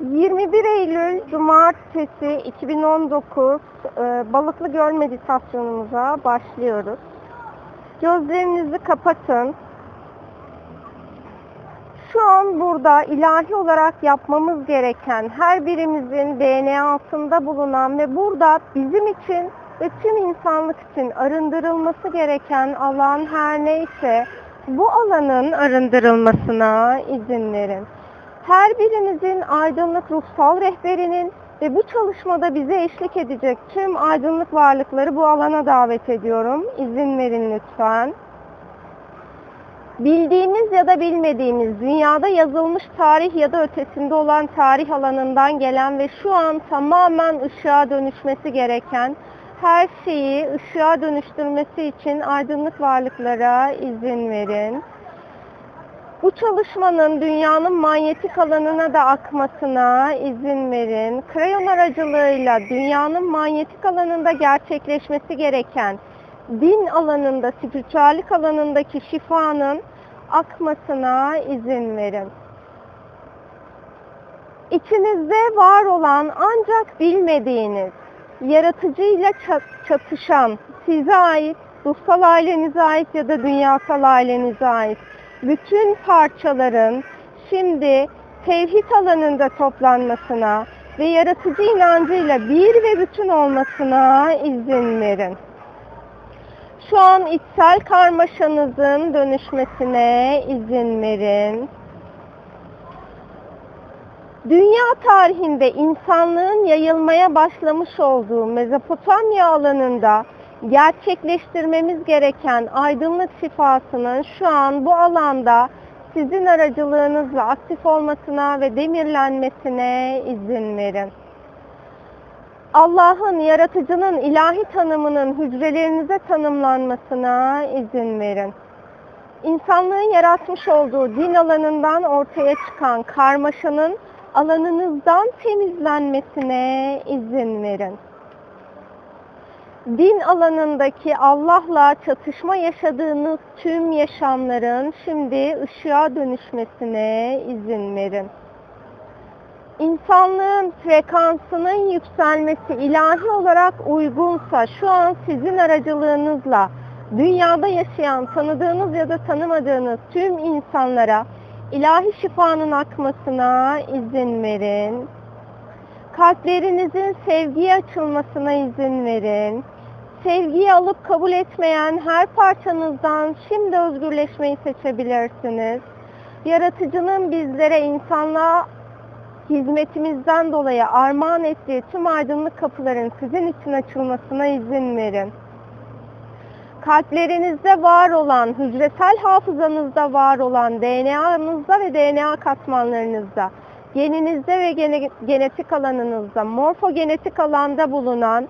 21 Eylül Cumartesi 2019 e, Balıklı Göl meditasyonumuza başlıyoruz. Gözlerinizi kapatın. Şu an burada ilahi olarak yapmamız gereken her birimizin DNA'sında bulunan ve burada bizim için ve tüm insanlık için arındırılması gereken alan her neyse bu alanın arındırılmasına izin verin. Her birimizin aydınlık ruhsal rehberinin ve bu çalışmada bize eşlik edecek tüm aydınlık varlıkları bu alana davet ediyorum. İzin verin lütfen. Bildiğimiz ya da bilmediğimiz dünyada yazılmış tarih ya da ötesinde olan tarih alanından gelen ve şu an tamamen ışığa dönüşmesi gereken her şeyi ışığa dönüştürmesi için aydınlık varlıklara izin verin. Bu çalışmanın dünyanın manyetik alanına da akmasına izin verin. Krayon aracılığıyla dünyanın manyetik alanında gerçekleşmesi gereken din alanında, spiritüellik alanındaki şifanın akmasına izin verin. İçinizde var olan ancak bilmediğiniz, yaratıcıyla çatışan, size ait, ruhsal ailenize ait ya da dünyasal ailenize ait bütün parçaların şimdi tevhid alanında toplanmasına ve yaratıcı inancıyla bir ve bütün olmasına izin verin. Şu an içsel karmaşanızın dönüşmesine izin verin. Dünya tarihinde insanlığın yayılmaya başlamış olduğu Mezopotamya alanında gerçekleştirmemiz gereken aydınlık şifasının şu an bu alanda sizin aracılığınızla aktif olmasına ve demirlenmesine izin verin. Allah'ın, yaratıcının ilahi tanımının hücrelerinize tanımlanmasına izin verin. İnsanlığın yaratmış olduğu din alanından ortaya çıkan karmaşanın alanınızdan temizlenmesine izin verin din alanındaki Allah'la çatışma yaşadığınız tüm yaşamların şimdi ışığa dönüşmesine izin verin. İnsanlığın frekansının yükselmesi ilahi olarak uygunsa şu an sizin aracılığınızla dünyada yaşayan tanıdığınız ya da tanımadığınız tüm insanlara ilahi şifanın akmasına izin verin. Kalplerinizin sevgiye açılmasına izin verin sevgiyi alıp kabul etmeyen her parçanızdan şimdi özgürleşmeyi seçebilirsiniz. Yaratıcının bizlere insanlığa hizmetimizden dolayı armağan ettiği tüm aydınlık kapıların sizin için açılmasına izin verin. Kalplerinizde var olan, hücresel hafızanızda var olan DNA'nızda ve DNA katmanlarınızda, geninizde ve genetik alanınızda, morfogenetik alanda bulunan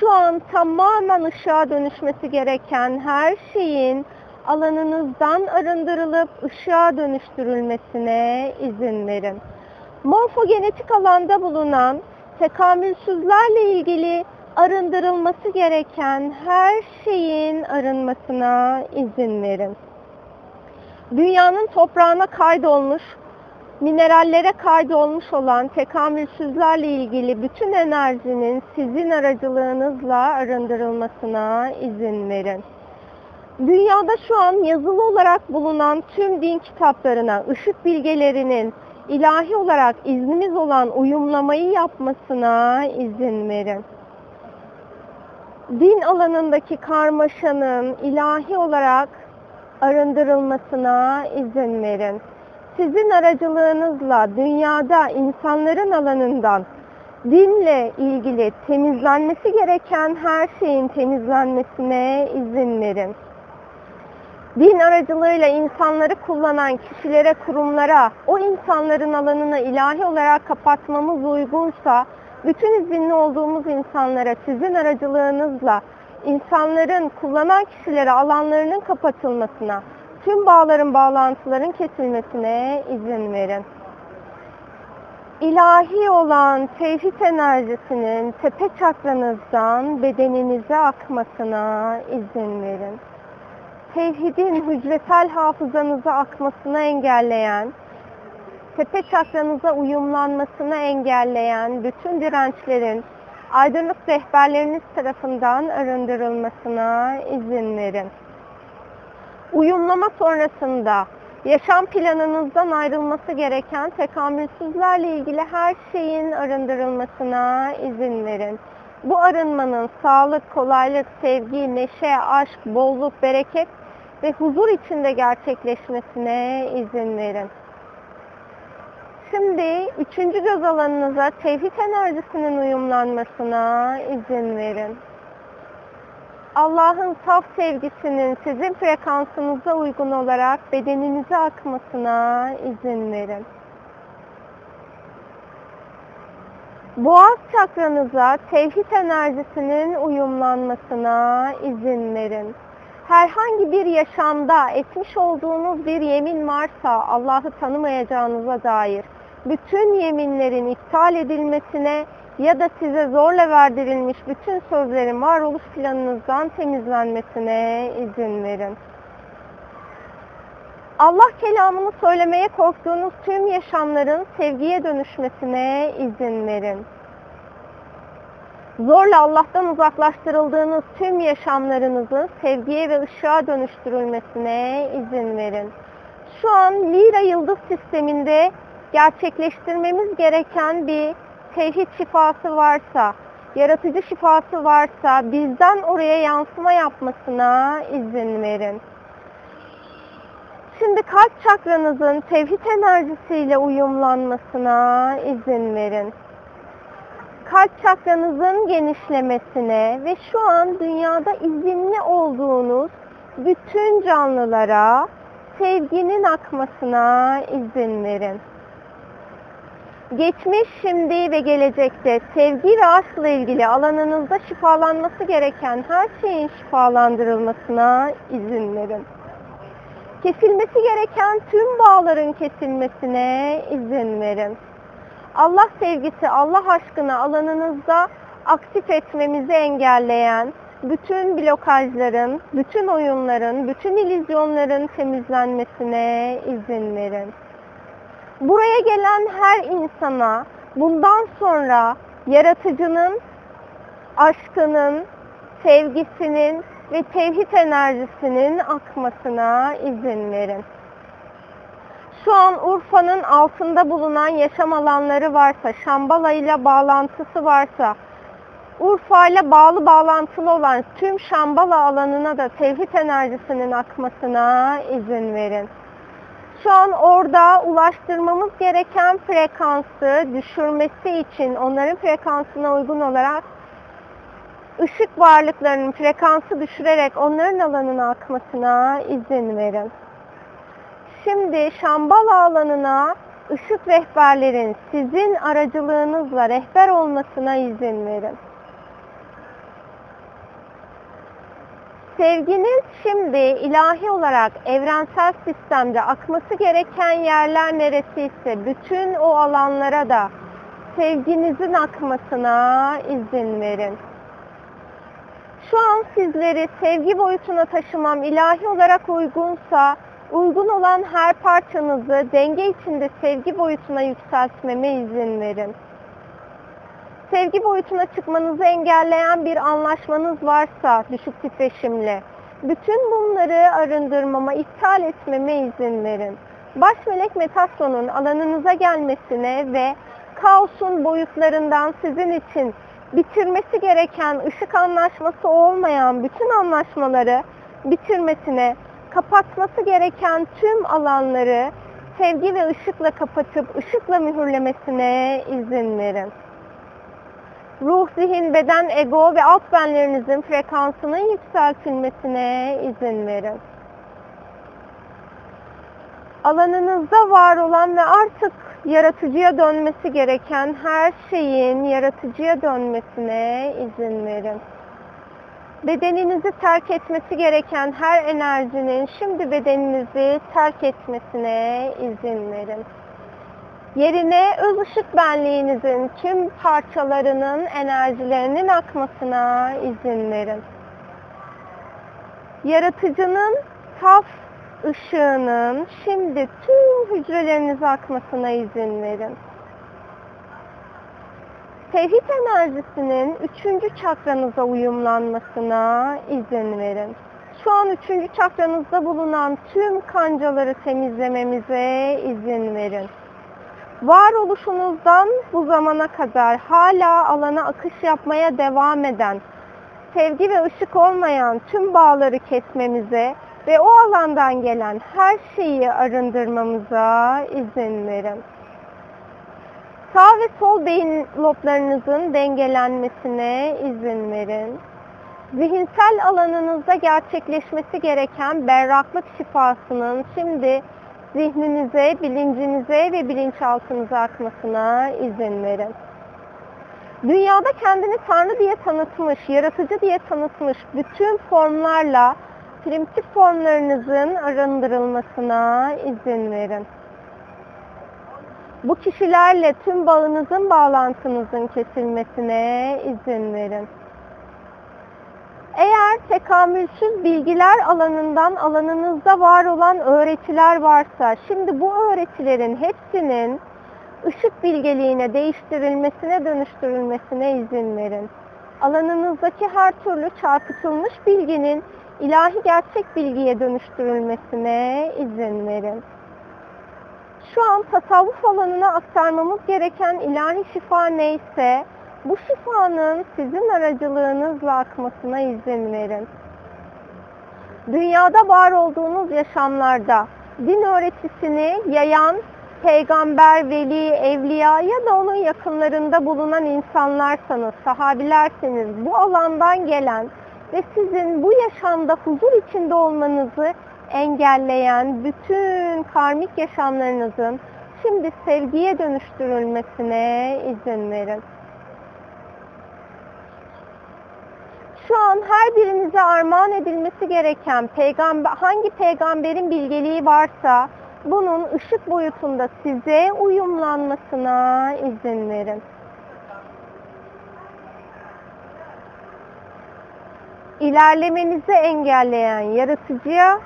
şu an tamamen ışığa dönüşmesi gereken her şeyin alanınızdan arındırılıp ışığa dönüştürülmesine izin verin. Morfogenetik alanda bulunan tekamülsüzlerle ilgili arındırılması gereken her şeyin arınmasına izin verin. Dünyanın toprağına kaydolmuş minerallere kaydolmuş olan tekamülsüzlerle ilgili bütün enerjinin sizin aracılığınızla arındırılmasına izin verin. Dünyada şu an yazılı olarak bulunan tüm din kitaplarına, ışık bilgelerinin ilahi olarak iznimiz olan uyumlamayı yapmasına izin verin. Din alanındaki karmaşanın ilahi olarak arındırılmasına izin verin sizin aracılığınızla dünyada insanların alanından dinle ilgili temizlenmesi gereken her şeyin temizlenmesine izin verin. Din aracılığıyla insanları kullanan kişilere, kurumlara, o insanların alanını ilahi olarak kapatmamız uygunsa, bütün izinli olduğumuz insanlara sizin aracılığınızla insanların kullanan kişilere alanlarının kapatılmasına, tüm bağların bağlantıların kesilmesine izin verin. İlahi olan tevhid enerjisinin tepe çakranızdan bedeninize akmasına izin verin. Tevhidin hücresel hafızanıza akmasını engelleyen tepe çakranıza uyumlanmasını engelleyen bütün dirençlerin aydınlık rehberleriniz tarafından arındırılmasına izin verin. Uyumlama sonrasında yaşam planınızdan ayrılması gereken tekamülsüzlerle ilgili her şeyin arındırılmasına izin verin. Bu arınmanın sağlık, kolaylık, sevgi, neşe, aşk, bolluk, bereket ve huzur içinde gerçekleşmesine izin verin. Şimdi üçüncü göz alanınıza tevhid enerjisinin uyumlanmasına izin verin. Allah'ın saf sevgisinin sizin frekansınıza uygun olarak bedeninize akmasına izin verin. Boğaz çakranıza tevhid enerjisinin uyumlanmasına izin verin. Herhangi bir yaşamda etmiş olduğunuz bir yemin varsa Allah'ı tanımayacağınıza dair bütün yeminlerin iptal edilmesine ya da size zorla verdirilmiş bütün sözlerin varoluş planınızdan temizlenmesine izin verin. Allah kelamını söylemeye korktuğunuz tüm yaşamların sevgiye dönüşmesine izin verin. Zorla Allah'tan uzaklaştırıldığınız tüm yaşamlarınızın sevgiye ve ışığa dönüştürülmesine izin verin. Şu an Lira yıldız sisteminde gerçekleştirmemiz gereken bir tevhid şifası varsa, yaratıcı şifası varsa bizden oraya yansıma yapmasına izin verin. Şimdi kalp çakranızın tevhid enerjisiyle uyumlanmasına izin verin. Kalp çakranızın genişlemesine ve şu an dünyada izinli olduğunuz bütün canlılara sevginin akmasına izin verin. Geçmiş, şimdi ve gelecekte sevgi ve aşkla ilgili alanınızda şifalanması gereken her şeyin şifalandırılmasına izin verin. Kesilmesi gereken tüm bağların kesilmesine izin verin. Allah sevgisi, Allah aşkını alanınızda aktif etmemizi engelleyen bütün blokajların, bütün oyunların, bütün illüzyonların temizlenmesine izin verin. Buraya gelen her insana bundan sonra yaratıcının, aşkının, sevgisinin ve tevhid enerjisinin akmasına izin verin. Şu an Urfa'nın altında bulunan yaşam alanları varsa, Şambala ile bağlantısı varsa, Urfa ile bağlı bağlantılı olan tüm Şambala alanına da tevhid enerjisinin akmasına izin verin. Şu an orada ulaştırmamız gereken frekansı düşürmesi için onların frekansına uygun olarak ışık varlıklarının frekansı düşürerek onların alanına akmasına izin verin. Şimdi Şambala alanına ışık rehberlerin sizin aracılığınızla rehber olmasına izin verin. Sevginiz şimdi ilahi olarak evrensel sistemde akması gereken yerler neresiyse bütün o alanlara da sevginizin akmasına izin verin. Şu an sizleri sevgi boyutuna taşımam ilahi olarak uygunsa uygun olan her parçanızı denge içinde sevgi boyutuna yükseltmeme izin verin. Sevgi boyutuna çıkmanızı engelleyen bir anlaşmanız varsa düşük titreşimli, bütün bunları arındırmama, iptal etmeme izin verin. Baş melek Metasyon'un alanınıza gelmesine ve kaosun boyutlarından sizin için bitirmesi gereken ışık anlaşması olmayan bütün anlaşmaları bitirmesine, kapatması gereken tüm alanları sevgi ve ışıkla kapatıp ışıkla mühürlemesine izin verin. Ruh, zihin, beden, ego ve alt benlerinizin frekansının yükseltilmesine izin verin. Alanınızda var olan ve artık yaratıcıya dönmesi gereken her şeyin yaratıcıya dönmesine izin verin. Bedeninizi terk etmesi gereken her enerjinin şimdi bedeninizi terk etmesine izin verin. Yerine öz ışık benliğinizin tüm parçalarının enerjilerinin akmasına izin verin. Yaratıcının saf ışığının şimdi tüm hücrelerinize akmasına izin verin. Tevhid enerjisinin üçüncü çakranıza uyumlanmasına izin verin. Şu an üçüncü çakranızda bulunan tüm kancaları temizlememize izin verin. Varoluşunuzdan bu zamana kadar hala alana akış yapmaya devam eden, sevgi ve ışık olmayan tüm bağları kesmemize ve o alandan gelen her şeyi arındırmamıza izin verin. Sağ ve sol beyin loblarınızın dengelenmesine izin verin. Zihinsel alanınızda gerçekleşmesi gereken berraklık şifasının şimdi zihninize, bilincinize ve bilinçaltınıza akmasına izin verin. Dünyada kendini Tanrı diye tanıtmış, yaratıcı diye tanıtmış bütün formlarla primitif formlarınızın arındırılmasına izin verin. Bu kişilerle tüm bağınızın, bağlantınızın kesilmesine izin verin. Eğer tekamülsüz bilgiler alanından alanınızda var olan öğretiler varsa, şimdi bu öğretilerin hepsinin ışık bilgeliğine değiştirilmesine, dönüştürülmesine izin verin. Alanınızdaki her türlü çarpıtılmış bilginin ilahi gerçek bilgiye dönüştürülmesine izin verin. Şu an tasavvuf alanına aktarmamız gereken ilahi şifa neyse, bu şifanın sizin aracılığınızla akmasına izin verin. Dünyada var olduğunuz yaşamlarda din öğretisini yayan peygamber, veli, evliya ya da onun yakınlarında bulunan insanlarsanız, sahabilerseniz bu alandan gelen ve sizin bu yaşamda huzur içinde olmanızı engelleyen bütün karmik yaşamlarınızın şimdi sevgiye dönüştürülmesine izin verin. Şu an her birinize armağan edilmesi gereken peygamber hangi peygamberin bilgeliği varsa bunun ışık boyutunda size uyumlanmasına izin verin. İlerlemenizi engelleyen yaratıcıya,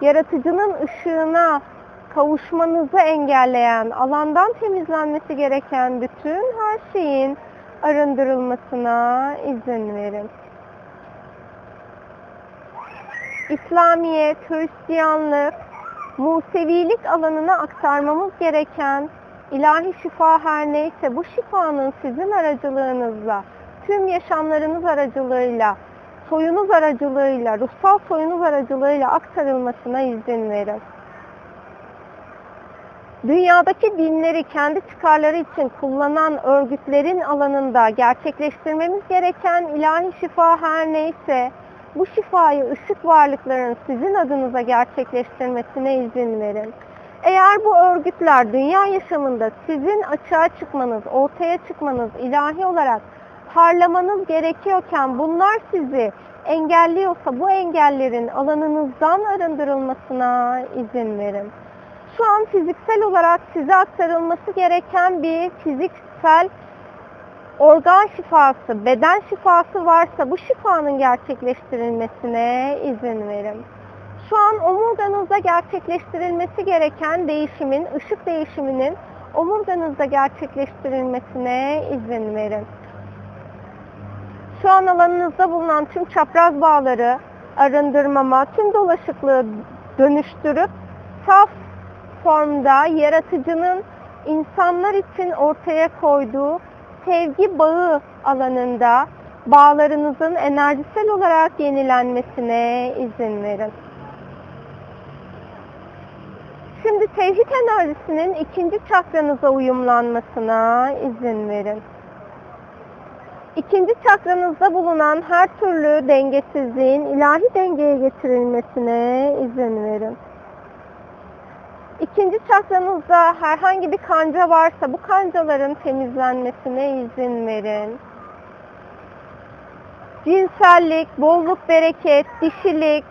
yaratıcının ışığına kavuşmanızı engelleyen, alandan temizlenmesi gereken bütün her şeyin arındırılmasına izin verin. İslamiyet, Hristiyanlık, Musevilik alanına aktarmamız gereken ilahi şifa her neyse bu şifanın sizin aracılığınızla, tüm yaşamlarınız aracılığıyla, soyunuz aracılığıyla, ruhsal soyunuz aracılığıyla aktarılmasına izin verin. Dünyadaki dinleri kendi çıkarları için kullanan örgütlerin alanında gerçekleştirmemiz gereken ilahi şifa her neyse, bu şifayı ışık varlıkların sizin adınıza gerçekleştirmesine izin verin. Eğer bu örgütler dünya yaşamında sizin açığa çıkmanız, ortaya çıkmanız, ilahi olarak parlamanız gerekiyorken bunlar sizi engelliyorsa bu engellerin alanınızdan arındırılmasına izin verin. Şu an fiziksel olarak size aktarılması gereken bir fiziksel organ şifası, beden şifası varsa bu şifanın gerçekleştirilmesine izin verin. Şu an omurganızda gerçekleştirilmesi gereken değişimin, ışık değişiminin omurganızda gerçekleştirilmesine izin verin. Şu an alanınızda bulunan tüm çapraz bağları arındırmama, tüm dolaşıklığı dönüştürüp saf formda yaratıcının insanlar için ortaya koyduğu sevgi bağı alanında bağlarınızın enerjisel olarak yenilenmesine izin verin. Şimdi tevhid enerjisinin ikinci çakranıza uyumlanmasına izin verin. İkinci çakranızda bulunan her türlü dengesizliğin ilahi dengeye getirilmesine izin verin. İkinci çakranızda herhangi bir kanca varsa bu kancaların temizlenmesine izin verin. Cinsellik, bolluk, bereket, dişilik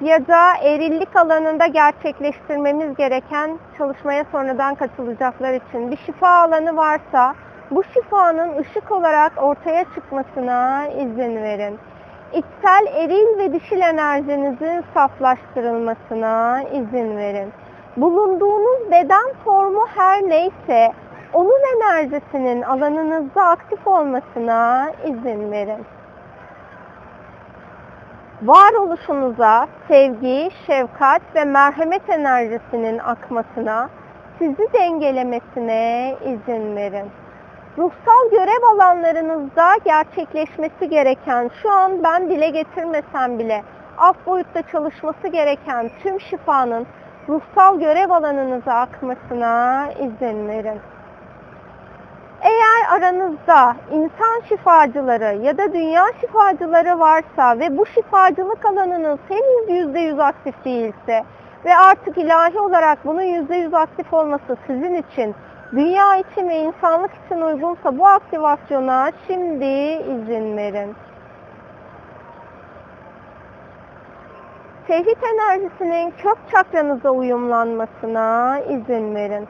ya da erillik alanında gerçekleştirmemiz gereken çalışmaya sonradan katılacaklar için bir şifa alanı varsa bu şifanın ışık olarak ortaya çıkmasına izin verin. içsel eril ve dişil enerjinizin saflaştırılmasına izin verin. Bulunduğunuz beden formu her neyse onun enerjisinin alanınızda aktif olmasına izin verin. Varoluşunuza sevgi, şefkat ve merhamet enerjisinin akmasına, sizi dengelemesine izin verin. Ruhsal görev alanlarınızda gerçekleşmesi gereken, şu an ben dile getirmesem bile alt boyutta çalışması gereken tüm şifanın ruhsal görev alanınıza akmasına izin verin. Eğer aranızda insan şifacıları ya da dünya şifacıları varsa ve bu şifacılık alanınız henüz %100 aktif değilse ve artık ilahi olarak bunun %100 aktif olması sizin için, dünya için ve insanlık için uygunsa bu aktivasyona şimdi izin verin. Tevhid enerjisinin kök çakranıza uyumlanmasına izin verin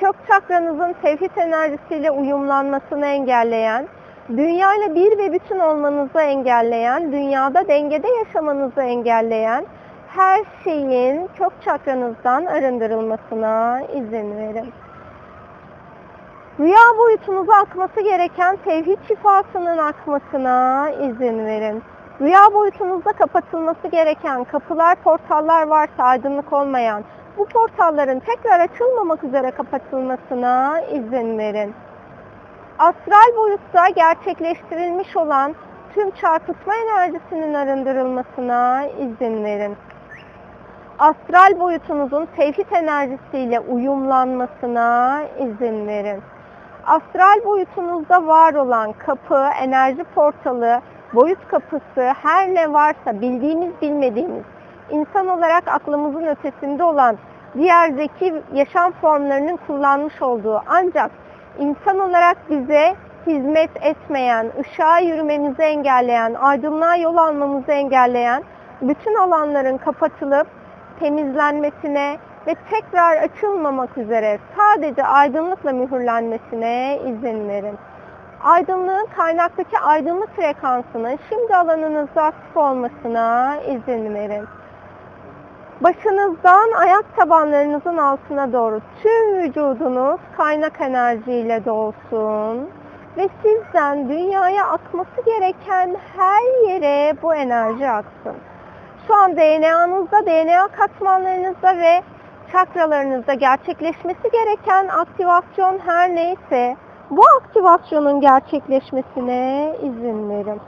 kök çakranızın tevhid enerjisiyle uyumlanmasını engelleyen, dünya ile bir ve bütün olmanızı engelleyen, dünyada dengede yaşamanızı engelleyen her şeyin kök çakranızdan arındırılmasına izin verin. Rüya boyutunuza akması gereken tevhid şifasının akmasına izin verin. Rüya boyutunuzda kapatılması gereken kapılar, portallar varsa aydınlık olmayan, bu portalların tekrar açılmamak üzere kapatılmasına izin verin. Astral boyutta gerçekleştirilmiş olan tüm çarpıtma enerjisinin arındırılmasına izin verin. Astral boyutunuzun tevhid enerjisiyle uyumlanmasına izin verin. Astral boyutunuzda var olan kapı, enerji portalı, boyut kapısı, her ne varsa bildiğimiz bilmediğimiz insan olarak aklımızın ötesinde olan diğer zeki yaşam formlarının kullanmış olduğu ancak insan olarak bize hizmet etmeyen, ışığa yürümemizi engelleyen, aydınlığa yol almamızı engelleyen bütün alanların kapatılıp temizlenmesine ve tekrar açılmamak üzere sadece aydınlıkla mühürlenmesine izin verin. Aydınlığın kaynaktaki aydınlık frekansının şimdi alanınızda aktif olmasına izin verin. Başınızdan ayak tabanlarınızın altına doğru tüm vücudunuz kaynak enerjiyle dolsun. Ve sizden dünyaya akması gereken her yere bu enerji aksın. Şu an DNA'nızda, DNA katmanlarınızda ve çakralarınızda gerçekleşmesi gereken aktivasyon her neyse bu aktivasyonun gerçekleşmesine izin verin.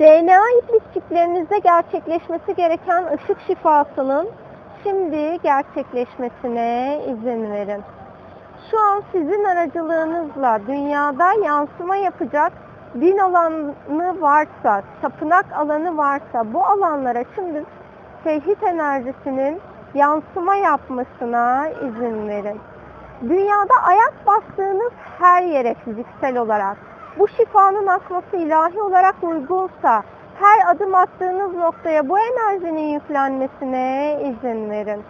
DNA iplikçiklerinizde gerçekleşmesi gereken ışık şifasının şimdi gerçekleşmesine izin verin. Şu an sizin aracılığınızla dünyada yansıma yapacak din alanı varsa, tapınak alanı varsa bu alanlara şimdi tevhid enerjisinin yansıma yapmasına izin verin. Dünyada ayak bastığınız her yere fiziksel olarak bu şifanın akması ilahi olarak uygunsa her adım attığınız noktaya bu enerjinin yüklenmesine izin verin.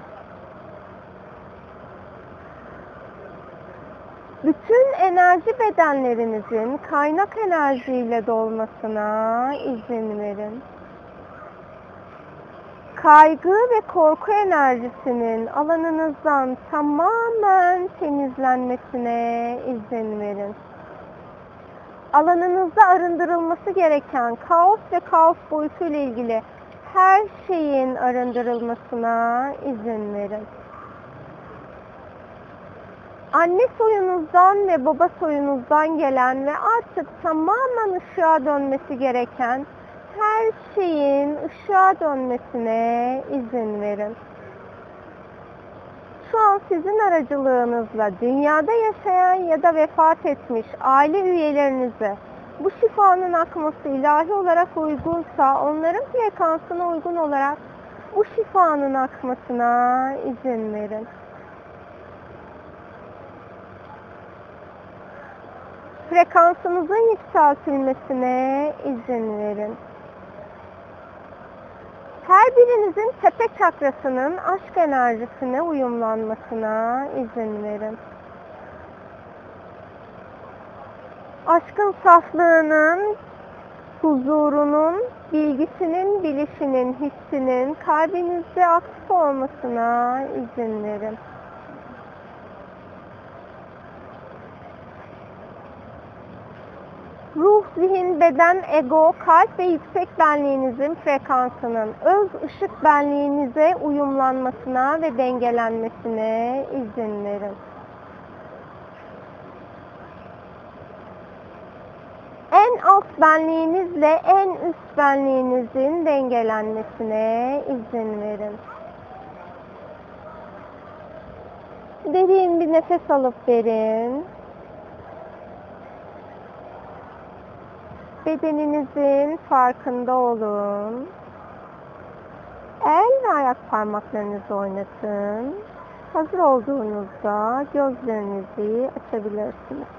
Bütün enerji bedenlerinizin kaynak enerjiyle dolmasına izin verin. Kaygı ve korku enerjisinin alanınızdan tamamen temizlenmesine izin verin alanınızda arındırılması gereken kaos ve kaos boyutu ile ilgili her şeyin arındırılmasına izin verin. Anne soyunuzdan ve baba soyunuzdan gelen ve artık tamamen ışığa dönmesi gereken her şeyin ışığa dönmesine izin verin şu an sizin aracılığınızla dünyada yaşayan ya da vefat etmiş aile üyelerinize bu şifanın akması ilahi olarak uygunsa onların frekansına uygun olarak bu şifanın akmasına izin verin. Frekansınızın yükseltilmesine izin verin. Her birinizin tepe çakrasının aşk enerjisine uyumlanmasına izin verin. Aşkın saflığının, huzurunun, bilgisinin, bilişinin, hissinin kalbinizde aktif olmasına izin verin. Ruh, zihin, beden, ego, kalp ve yüksek benliğinizin frekansının öz ışık benliğinize uyumlanmasına ve dengelenmesine izin verin. En alt benliğinizle en üst benliğinizin dengelenmesine izin verin. Derin bir nefes alıp verin. Bedeninizin farkında olun. El ve ayak parmaklarınızı oynatın. Hazır olduğunuzda gözlerinizi açabilirsiniz.